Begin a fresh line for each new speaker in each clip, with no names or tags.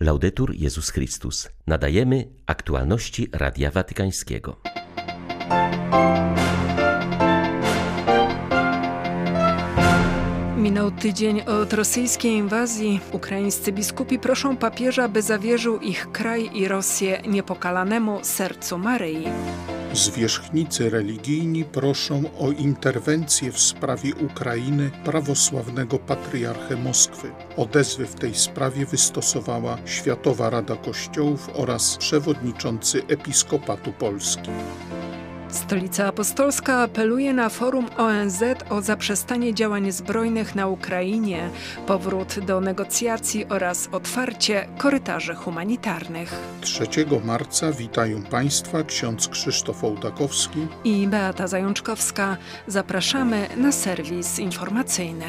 Laudetur Jezus Chrystus. Nadajemy aktualności Radia Watykańskiego.
Minął tydzień od rosyjskiej inwazji. Ukraińscy biskupi proszą papieża, by zawierzył ich kraj i Rosję niepokalanemu sercu Maryi.
Zwierzchnicy religijni proszą o interwencję w sprawie Ukrainy prawosławnego patriarchę Moskwy. Odezwy w tej sprawie wystosowała Światowa Rada Kościołów oraz przewodniczący Episkopatu Polski.
Stolica Apostolska apeluje na forum ONZ o zaprzestanie działań zbrojnych na Ukrainie, powrót do negocjacji oraz otwarcie korytarzy humanitarnych.
3 marca witają Państwa ksiądz Krzysztof Ołdakowski
i Beata Zajączkowska. Zapraszamy na serwis informacyjny.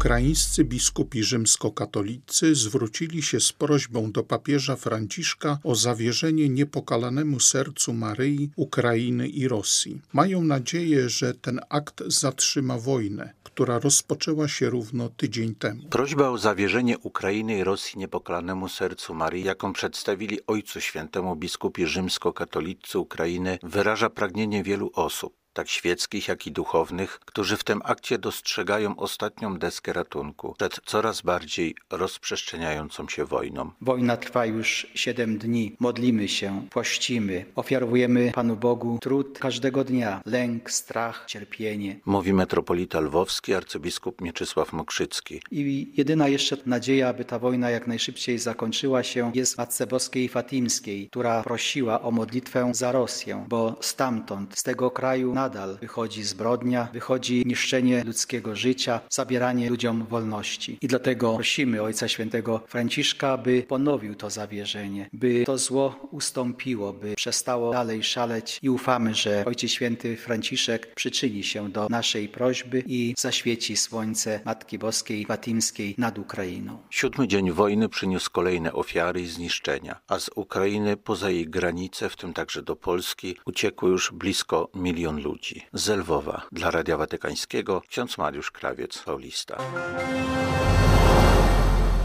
Ukraińscy biskupi rzymskokatolicy zwrócili się z prośbą do papieża Franciszka o zawierzenie niepokalanemu sercu Maryi, Ukrainy i Rosji. Mają nadzieję, że ten akt zatrzyma wojnę, która rozpoczęła się równo tydzień temu.
Prośba o zawierzenie Ukrainy i Rosji niepokalanemu sercu Maryi, jaką przedstawili Ojcu Świętemu biskupi rzymskokatolicy Ukrainy, wyraża pragnienie wielu osób tak świeckich, jak i duchownych, którzy w tym akcie dostrzegają ostatnią deskę ratunku przed coraz bardziej rozprzestrzeniającą się wojną.
Wojna trwa już siedem dni. Modlimy się, pościmy, ofiarujemy Panu Bogu trud każdego dnia, lęk, strach, cierpienie.
Mówi metropolita lwowski, arcybiskup Mieczysław Mokrzycki.
I jedyna jeszcze nadzieja, aby ta wojna jak najszybciej zakończyła się, jest Matce Boskiej Fatimskiej, która prosiła o modlitwę za Rosję, bo stamtąd, z tego kraju nadal wychodzi zbrodnia, wychodzi niszczenie ludzkiego życia, zabieranie ludziom wolności. I dlatego prosimy Ojca Świętego Franciszka, by ponowił to zawierzenie, by to zło ustąpiło, by przestało dalej szaleć i ufamy, że Ojciec Święty Franciszek przyczyni się do naszej prośby i zaświeci słońce Matki Boskiej Fatimskiej nad Ukrainą.
Siódmy dzień wojny przyniósł kolejne ofiary i zniszczenia, a z Ukrainy poza jej granice, w tym także do Polski, uciekło już blisko milion ludzi ludzi. Lwowa dla Radia Watykańskiego ksiądz Mariusz Krawiec, Paulista.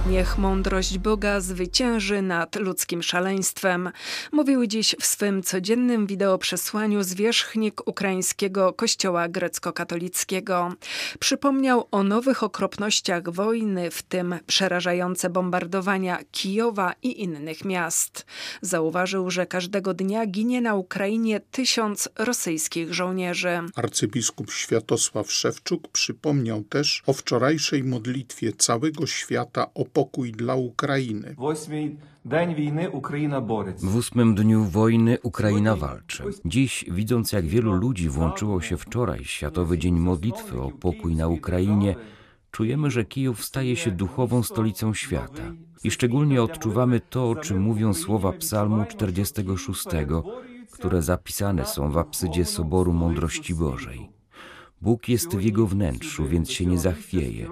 Niech mądrość Boga zwycięży nad ludzkim szaleństwem, mówił dziś w swym codziennym wideoprzesłaniu zwierzchnik ukraińskiego kościoła grecko-katolickiego. Przypomniał o nowych okropnościach wojny, w tym przerażające bombardowania Kijowa i innych miast. Zauważył, że każdego dnia ginie na Ukrainie tysiąc rosyjskich żołnierzy.
Arcybiskup Światosław Szewczuk przypomniał też o wczorajszej modlitwie całego świata o pokój dla Ukrainy.
W ósmym dniu wojny Ukraina walczy. Dziś, widząc jak wielu ludzi włączyło się wczoraj Światowy Dzień Modlitwy o pokój na Ukrainie, czujemy, że Kijów staje się duchową stolicą świata. I szczególnie odczuwamy to, o czym mówią słowa Psalmu 46, które zapisane są w apsydzie Soboru Mądrości Bożej. Bóg jest w jego wnętrzu, więc się nie zachwieje.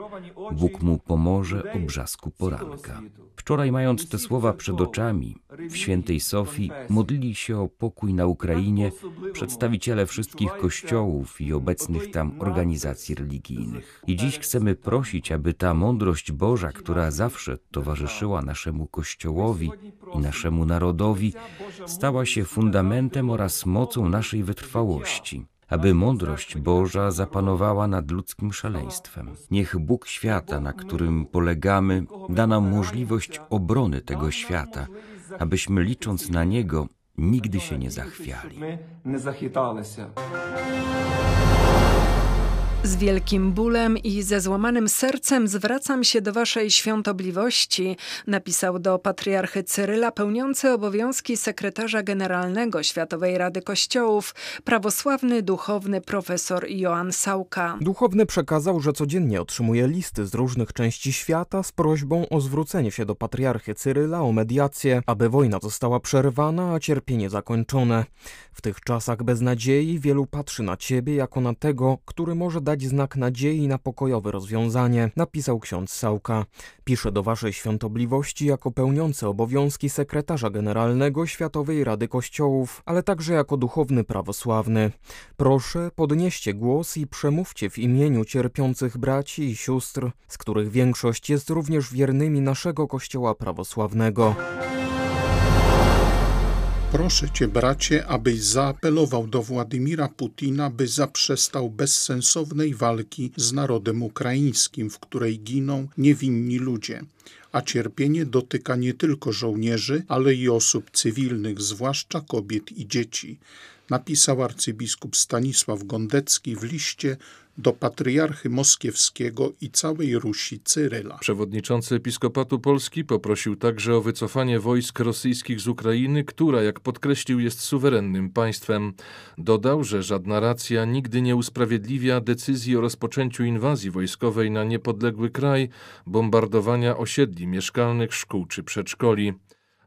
Bóg mu pomoże o brzasku poranka. Wczoraj, mając te słowa przed oczami, w świętej Sofii modlili się o pokój na Ukrainie przedstawiciele wszystkich kościołów i obecnych tam organizacji religijnych. I dziś chcemy prosić, aby ta mądrość Boża, która zawsze towarzyszyła naszemu Kościołowi i naszemu narodowi, stała się fundamentem oraz mocą naszej wytrwałości aby mądrość Boża zapanowała nad ludzkim szaleństwem. Niech Bóg świata, na którym polegamy, da nam możliwość obrony tego świata, abyśmy licząc na Niego nigdy się nie zachwiali.
Z wielkim bólem i ze złamanym sercem zwracam się do Waszej świątobliwości, napisał do patriarchy Cyryla pełniący obowiązki sekretarza generalnego Światowej Rady Kościołów, prawosławny duchowny profesor Joan Sauka.
Duchowny przekazał, że codziennie otrzymuje listy z różnych części świata z prośbą o zwrócenie się do patriarchy Cyryla o mediację, aby wojna została przerwana, a cierpienie zakończone. W tych czasach beznadziei wielu patrzy na Ciebie jako na tego, który może dać dać znak nadziei na pokojowe rozwiązanie, napisał ksiądz Sałka. Pisze do waszej świątobliwości jako pełniący obowiązki sekretarza generalnego Światowej Rady Kościołów, ale także jako duchowny prawosławny. Proszę, podnieście głos i przemówcie w imieniu cierpiących braci i sióstr, z których większość jest również wiernymi naszego Kościoła prawosławnego.
Proszę cię, bracie, abyś zaapelował do Władimira Putina, by zaprzestał bezsensownej walki z narodem ukraińskim, w której giną niewinni ludzie. A cierpienie dotyka nie tylko żołnierzy, ale i osób cywilnych, zwłaszcza kobiet i dzieci, napisał arcybiskup Stanisław Gondecki w liście do patriarchy moskiewskiego i całej Rusi Cyryla.
Przewodniczący Episkopatu Polski poprosił także o wycofanie wojsk rosyjskich z Ukrainy, która, jak podkreślił, jest suwerennym państwem. Dodał, że żadna racja nigdy nie usprawiedliwia decyzji o rozpoczęciu inwazji wojskowej na niepodległy kraj, bombardowania osiedli mieszkalnych, szkół czy przedszkoli.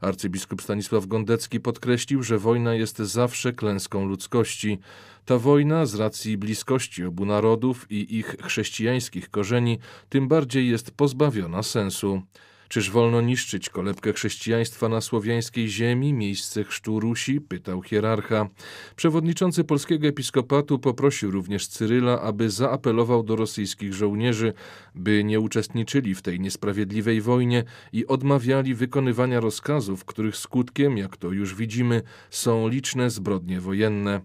Arcybiskup Stanisław Gondecki podkreślił, że wojna jest zawsze klęską ludzkości. Ta wojna, z racji bliskości obu narodów i ich chrześcijańskich korzeni, tym bardziej jest pozbawiona sensu. Czyż wolno niszczyć kolebkę chrześcijaństwa na słowiańskiej ziemi, miejsce chrztu Rusi? pytał hierarcha. Przewodniczący polskiego episkopatu poprosił również Cyryla, aby zaapelował do rosyjskich żołnierzy, by nie uczestniczyli w tej niesprawiedliwej wojnie i odmawiali wykonywania rozkazów, których skutkiem, jak to już widzimy, są liczne zbrodnie wojenne.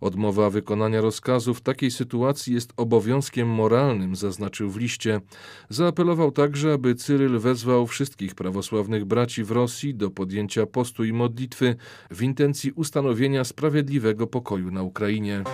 Odmowa wykonania rozkazu w takiej sytuacji jest obowiązkiem moralnym, zaznaczył w liście. Zaapelował także, aby Cyryl wezwał wszystkich prawosławnych braci w Rosji do podjęcia postu i modlitwy w intencji ustanowienia sprawiedliwego pokoju na Ukrainie.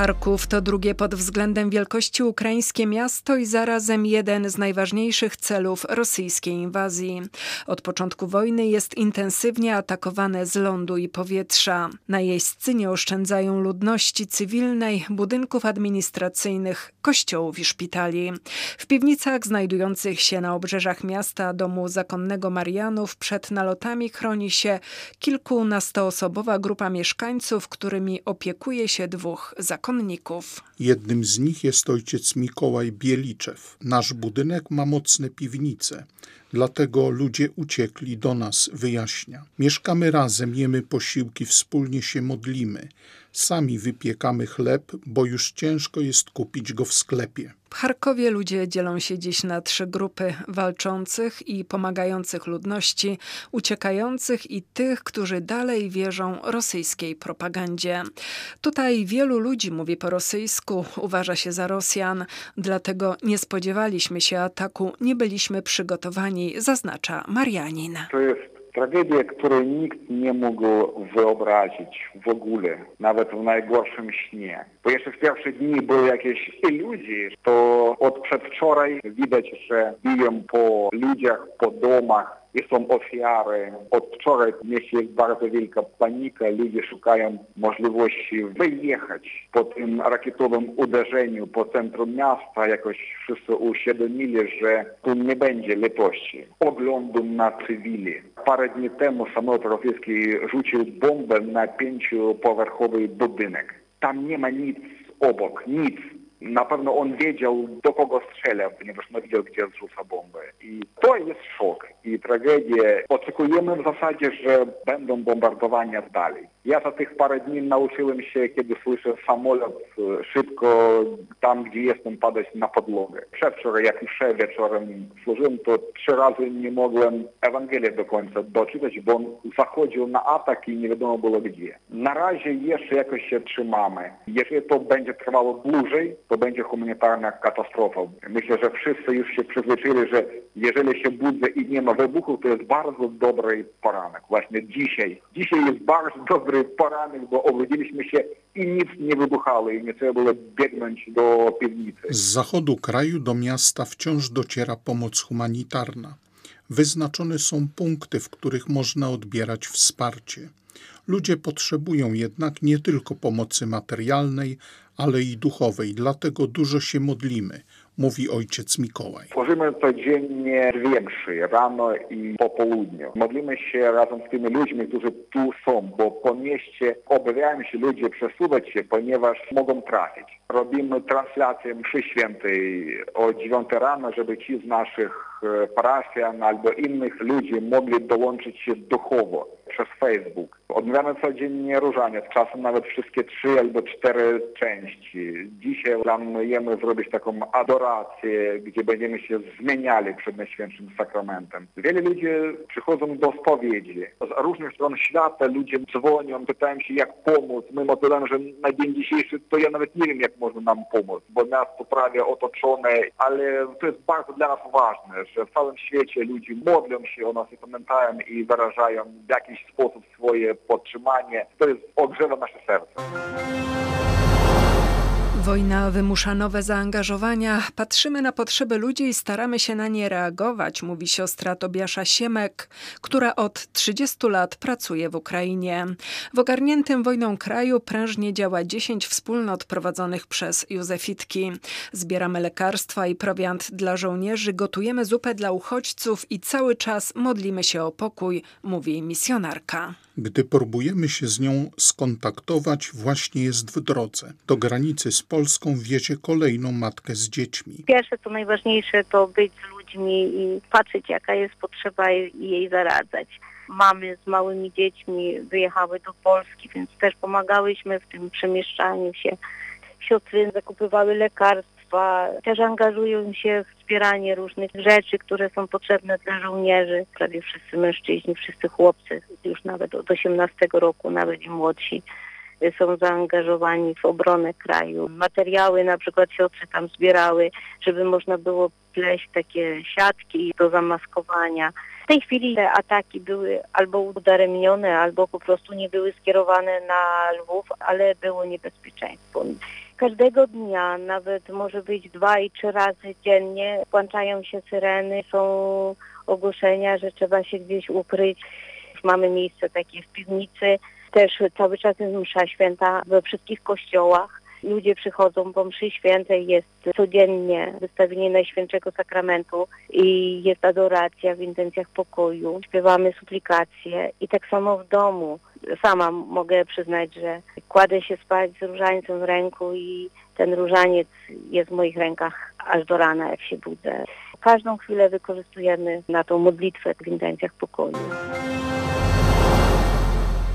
Charków to drugie pod względem wielkości ukraińskie miasto i zarazem jeden z najważniejszych celów rosyjskiej inwazji. Od początku wojny jest intensywnie atakowane z lądu i powietrza. Najeźdźcy nie oszczędzają ludności cywilnej, budynków administracyjnych, kościołów i szpitali. W piwnicach znajdujących się na obrzeżach miasta domu zakonnego Marianów przed nalotami chroni się kilkunastoosobowa grupa mieszkańców, którymi opiekuje się dwóch zakonnych zakonników.
Jednym z nich jest ojciec Mikołaj Bieliczew. Nasz budynek ma mocne piwnice. Dlatego ludzie uciekli do nas, wyjaśnia. Mieszkamy razem, jemy posiłki, wspólnie się modlimy. Sami wypiekamy chleb, bo już ciężko jest kupić go w sklepie.
W Charkowie ludzie dzielą się dziś na trzy grupy walczących i pomagających ludności, uciekających i tych, którzy dalej wierzą rosyjskiej propagandzie. Tutaj wielu ludzi mówi po rosyjsku, uważa się za Rosjan, dlatego nie spodziewaliśmy się ataku, nie byliśmy przygotowani, zaznacza Marianin.
To jest Tragedia, której nikt nie mógł wyobrazić w ogóle, nawet w najgorszym śnie. Bo jeszcze w pierwszych dni były jakieś iluzje, to od przedwczoraj widać, że biją po ludziach, po domach, i są ofiary. Od wczoraj w mieście jest bardzo wielka panika. Ludzie szukają możliwości wyjechać po tym rakietowym uderzeniu po centrum miasta. Jakoś wszyscy uświadomili, że tu nie będzie litości. Oglądu na cywili. Parę dni temu samolot rosyjski rzucił bombę na pięciopowerchowy budynek. Tam nie ma nic obok, nic. Na pewno on wiedział, do kogo strzela, ponieważ no wiedział, gdzie zrzuca bombę. I to jest szok i tragedia. Oczekujemy w zasadzie, że będą bombardowania dalej. Ja za tych parę dni nauczyłem się, kiedy słyszę samolot szybko tam, gdzie jestem, padać na podłogę. Przedwczoraj, jak już wieczorem służyłem, to trzy razy nie mogłem Ewangelię do końca doczytać, bo on zachodził na atak i nie wiadomo było gdzie. Na razie jeszcze jakoś się trzymamy. Jeżeli to będzie trwało dłużej, to będzie humanitarna katastrofa. Myślę, że wszyscy już się przyzwyczaili, że jeżeli się budzę i nie ma wybuchu, to jest bardzo dobry poranek. Właśnie dzisiaj. Dzisiaj jest bardzo dobry bo się i nic nie wybuchało i nie trzeba było biegnąć do piwnicy.
Z zachodu kraju do miasta wciąż dociera pomoc humanitarna. Wyznaczone są punkty, w których można odbierać wsparcie. Ludzie potrzebują jednak nie tylko pomocy materialnej, ale i duchowej, dlatego dużo się modlimy. Mówi ojciec Mikołaj.
Tworzymy codziennie dwie mszy, rano i po południu. Modlimy się razem z tymi ludźmi, którzy tu są, bo po mieście obawiają się ludzie przesuwać się, ponieważ mogą trafić. Robimy transляcję mszy świętej o 9 rano, żeby ci z naszych e, parafian albo innych ludzi mogli dołączyć się duchowo przez Facebook. Odmawiamy codziennie różaniec, czasem nawet wszystkie trzy albo cztery części. Dzisiaj planujemy zrobić taką adorację, gdzie będziemy się zmieniali przed Najświętszym Sakramentem. Wiele ludzi przychodzą do spowiedzi. Z różnych stron świata ludzie dzwonią, pytają się jak pomóc. My odpowiadamy, że na dzień dzisiejszy to ja nawet nie wiem jak można nam pomóc, bo miasto prawie otoczone, ale to jest bardzo dla nas ważne, że w całym świecie ludzie modlą się o nas i pamiętają i wyrażają w jakiś sposób swoje podtrzymanie. To jest ogrzewa nasze serce.
Wojna wymusza nowe zaangażowania. Patrzymy na potrzeby ludzi i staramy się na nie reagować, mówi siostra Tobiasza Siemek, która od 30 lat pracuje w Ukrainie. W ogarniętym wojną kraju prężnie działa 10 wspólnot prowadzonych przez Józefitki. Zbieramy lekarstwa i prowiant dla żołnierzy, gotujemy zupę dla uchodźców i cały czas modlimy się o pokój, mówi misjonarka.
Gdy próbujemy się z nią skontaktować, właśnie jest w drodze. Do granicy z Polską wiezie kolejną matkę z dziećmi.
Pierwsze, co najważniejsze, to być z ludźmi i patrzeć, jaka jest potrzeba i jej zaradzać. Mamy z małymi dziećmi wyjechały do Polski, więc też pomagałyśmy w tym przemieszczaniu się. Siostry zakupywały lekarstwa, też angażują się w wspieranie różnych rzeczy, które są potrzebne dla żołnierzy. Prawie wszyscy mężczyźni, wszyscy chłopcy, już nawet od 18 roku, nawet i młodsi są zaangażowani w obronę kraju. Materiały na przykład siostry tam zbierały, żeby można było pleść takie siatki do zamaskowania. W tej chwili te ataki były albo udaremnione, albo po prostu nie były skierowane na Lwów, ale było niebezpieczeństwo. Każdego dnia, nawet może być dwa i trzy razy dziennie, włączają się syreny, są ogłoszenia, że trzeba się gdzieś ukryć. Mamy miejsce takie w piwnicy, też cały czas jest msza święta we wszystkich kościołach. Ludzie przychodzą, bo mszy świętej jest codziennie wystawienie Najświętszego Sakramentu i jest adoracja w intencjach pokoju. Śpiewamy suplikacje i tak samo w domu. Sama mogę przyznać, że kładę się spać z różańcem w ręku i ten różaniec jest w moich rękach aż do rana, jak się budzę. Każdą chwilę wykorzystujemy na tą modlitwę w intencjach pokoju.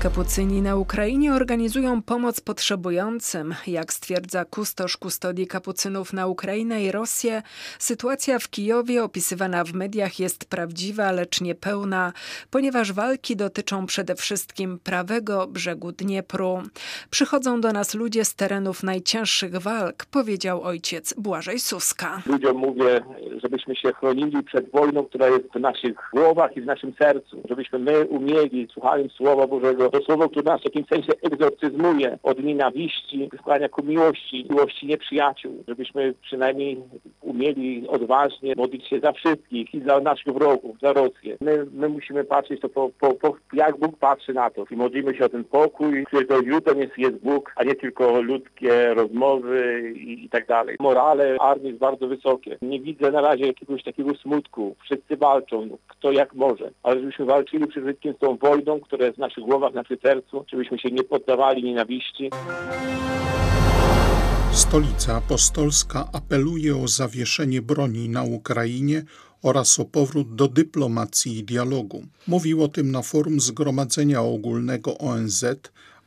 Kapucyni na Ukrainie organizują pomoc potrzebującym. Jak stwierdza kustosz kustodii kapucynów na Ukrainę i Rosję, sytuacja w Kijowie opisywana w mediach jest prawdziwa, lecz niepełna, ponieważ walki dotyczą przede wszystkim prawego brzegu Dniepru. Przychodzą do nas ludzie z terenów najcięższych walk, powiedział ojciec Błażej Suska.
Ludziom mówię, żebyśmy się chronili przed wojną, która jest w naszych głowach i w naszym sercu. Żebyśmy my umieli, słuchając Słowa Bożego, to słowo, które nas w jakimś sensie egzorcyzmuje od nienawiści, skłania ku miłości, miłości nieprzyjaciół, żebyśmy przynajmniej umieli odważnie modlić się za wszystkich i za naszych wrogów, za Rosję. My, my musimy patrzeć to po, po, po, jak Bóg patrzy na to i modlimy się o ten pokój, którego źródłem jest, jest Bóg, a nie tylko ludzkie rozmowy i, i tak dalej. Morale armii jest bardzo wysokie. Nie widzę na razie jakiegoś takiego smutku. Wszyscy walczą, kto jak może, ale żebyśmy walczyli przede wszystkim z tą wojną, która jest w naszych głowach, na przy sercu, żebyśmy się nie poddawali nienawiści.
Stolica Apostolska apeluje o zawieszenie broni na Ukrainie oraz o powrót do dyplomacji i dialogu. Mówił o tym na forum Zgromadzenia Ogólnego ONZ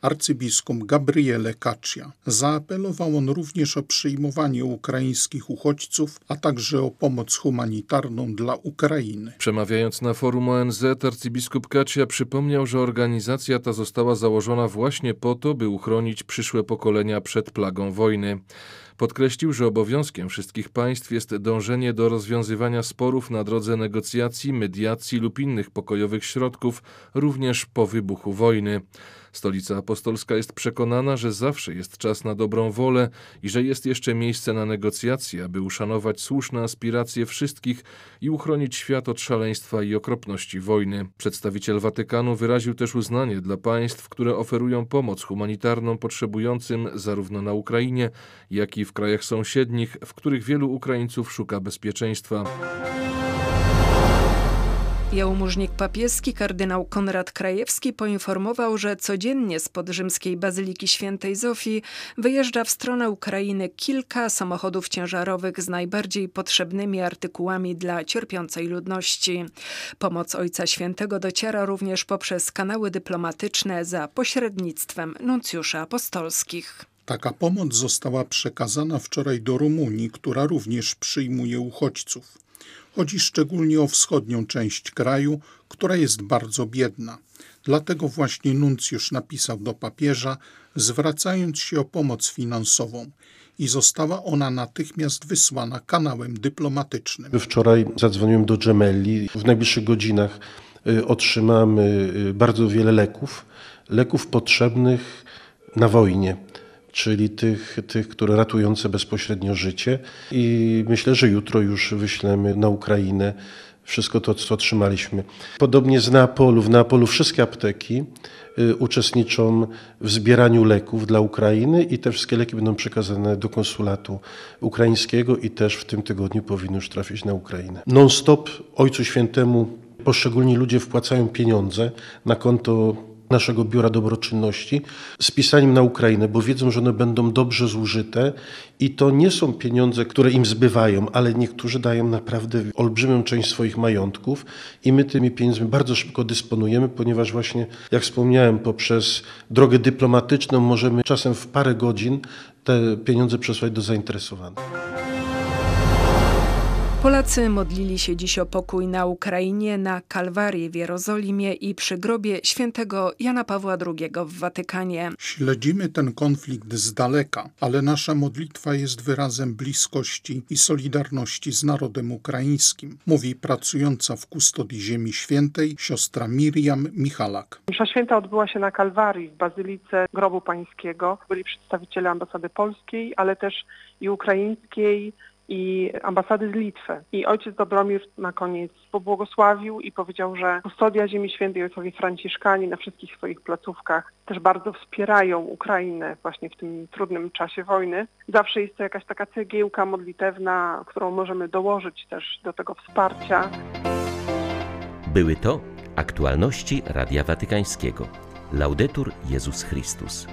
arcybiskup Gabriele Caccia. Zaapelował on również o przyjmowanie ukraińskich uchodźców, a także o pomoc humanitarną dla Ukrainy.
Przemawiając na forum ONZ, arcybiskup Caccia przypomniał, że organizacja ta została założona właśnie po to, by uchronić przyszłe pokolenia przed plagą wojny. Podkreślił, że obowiązkiem wszystkich państw jest dążenie do rozwiązywania sporów na drodze negocjacji, mediacji lub innych pokojowych środków, również po wybuchu wojny. Stolica Apostolska jest przekonana, że zawsze jest czas na dobrą wolę i że jest jeszcze miejsce na negocjacje, aby uszanować słuszne aspiracje wszystkich i uchronić świat od szaleństwa i okropności wojny. Przedstawiciel Watykanu wyraził też uznanie dla państw, które oferują pomoc humanitarną potrzebującym zarówno na Ukrainie, jak i w krajach sąsiednich, w których wielu Ukraińców szuka bezpieczeństwa.
Jałmużnik papieski kardynał Konrad Krajewski poinformował, że codziennie spod rzymskiej Bazyliki Świętej Zofii wyjeżdża w stronę Ukrainy kilka samochodów ciężarowych z najbardziej potrzebnymi artykułami dla cierpiącej ludności. Pomoc Ojca Świętego dociera również poprzez kanały dyplomatyczne za pośrednictwem nuncjuszy apostolskich.
Taka pomoc została przekazana wczoraj do Rumunii, która również przyjmuje uchodźców. Chodzi szczególnie o wschodnią część kraju, która jest bardzo biedna. Dlatego właśnie nuncjusz napisał do papieża, zwracając się o pomoc finansową i została ona natychmiast wysłana kanałem dyplomatycznym.
Wczoraj zadzwoniłem do Gemelli. W najbliższych godzinach y, otrzymamy y, bardzo wiele leków, leków potrzebnych na wojnie czyli tych, tych, które ratujące bezpośrednio życie. I myślę, że jutro już wyślemy na Ukrainę wszystko to, co otrzymaliśmy. Podobnie z Neapolu. W Neapolu wszystkie apteki y, uczestniczą w zbieraniu leków dla Ukrainy i te wszystkie leki będą przekazane do konsulatu ukraińskiego i też w tym tygodniu powinny już trafić na Ukrainę. Non-stop Ojcu Świętemu poszczególni ludzie wpłacają pieniądze na konto naszego Biura Dobroczynności z pisaniem na Ukrainę, bo wiedzą, że one będą dobrze zużyte i to nie są pieniądze, które im zbywają, ale niektórzy dają naprawdę olbrzymią część swoich majątków i my tymi pieniędzmi bardzo szybko dysponujemy, ponieważ właśnie, jak wspomniałem, poprzez drogę dyplomatyczną możemy czasem w parę godzin te pieniądze przesłać do zainteresowanych.
Polacy modlili się dziś o pokój na Ukrainie, na Kalwarii w Jerozolimie i przy grobie świętego Jana Pawła II w Watykanie.
Śledzimy ten konflikt z daleka, ale nasza modlitwa jest wyrazem bliskości i solidarności z narodem ukraińskim, mówi pracująca w kustodii Ziemi Świętej siostra Miriam Michalak.
Msza święta odbyła się na Kalwarii w Bazylice Grobu Pańskiego. Byli przedstawiciele ambasady polskiej, ale też i ukraińskiej, i ambasady z Litwy. I ojciec Dobromir na koniec pobłogosławił i powiedział, że kustodia Ziemi Świętej, ojcowie Franciszkani na wszystkich swoich placówkach też bardzo wspierają Ukrainę właśnie w tym trudnym czasie wojny. Zawsze jest to jakaś taka cegiełka modlitewna, którą możemy dołożyć też do tego wsparcia.
Były to aktualności Radia Watykańskiego. Laudetur Jezus Chrystus.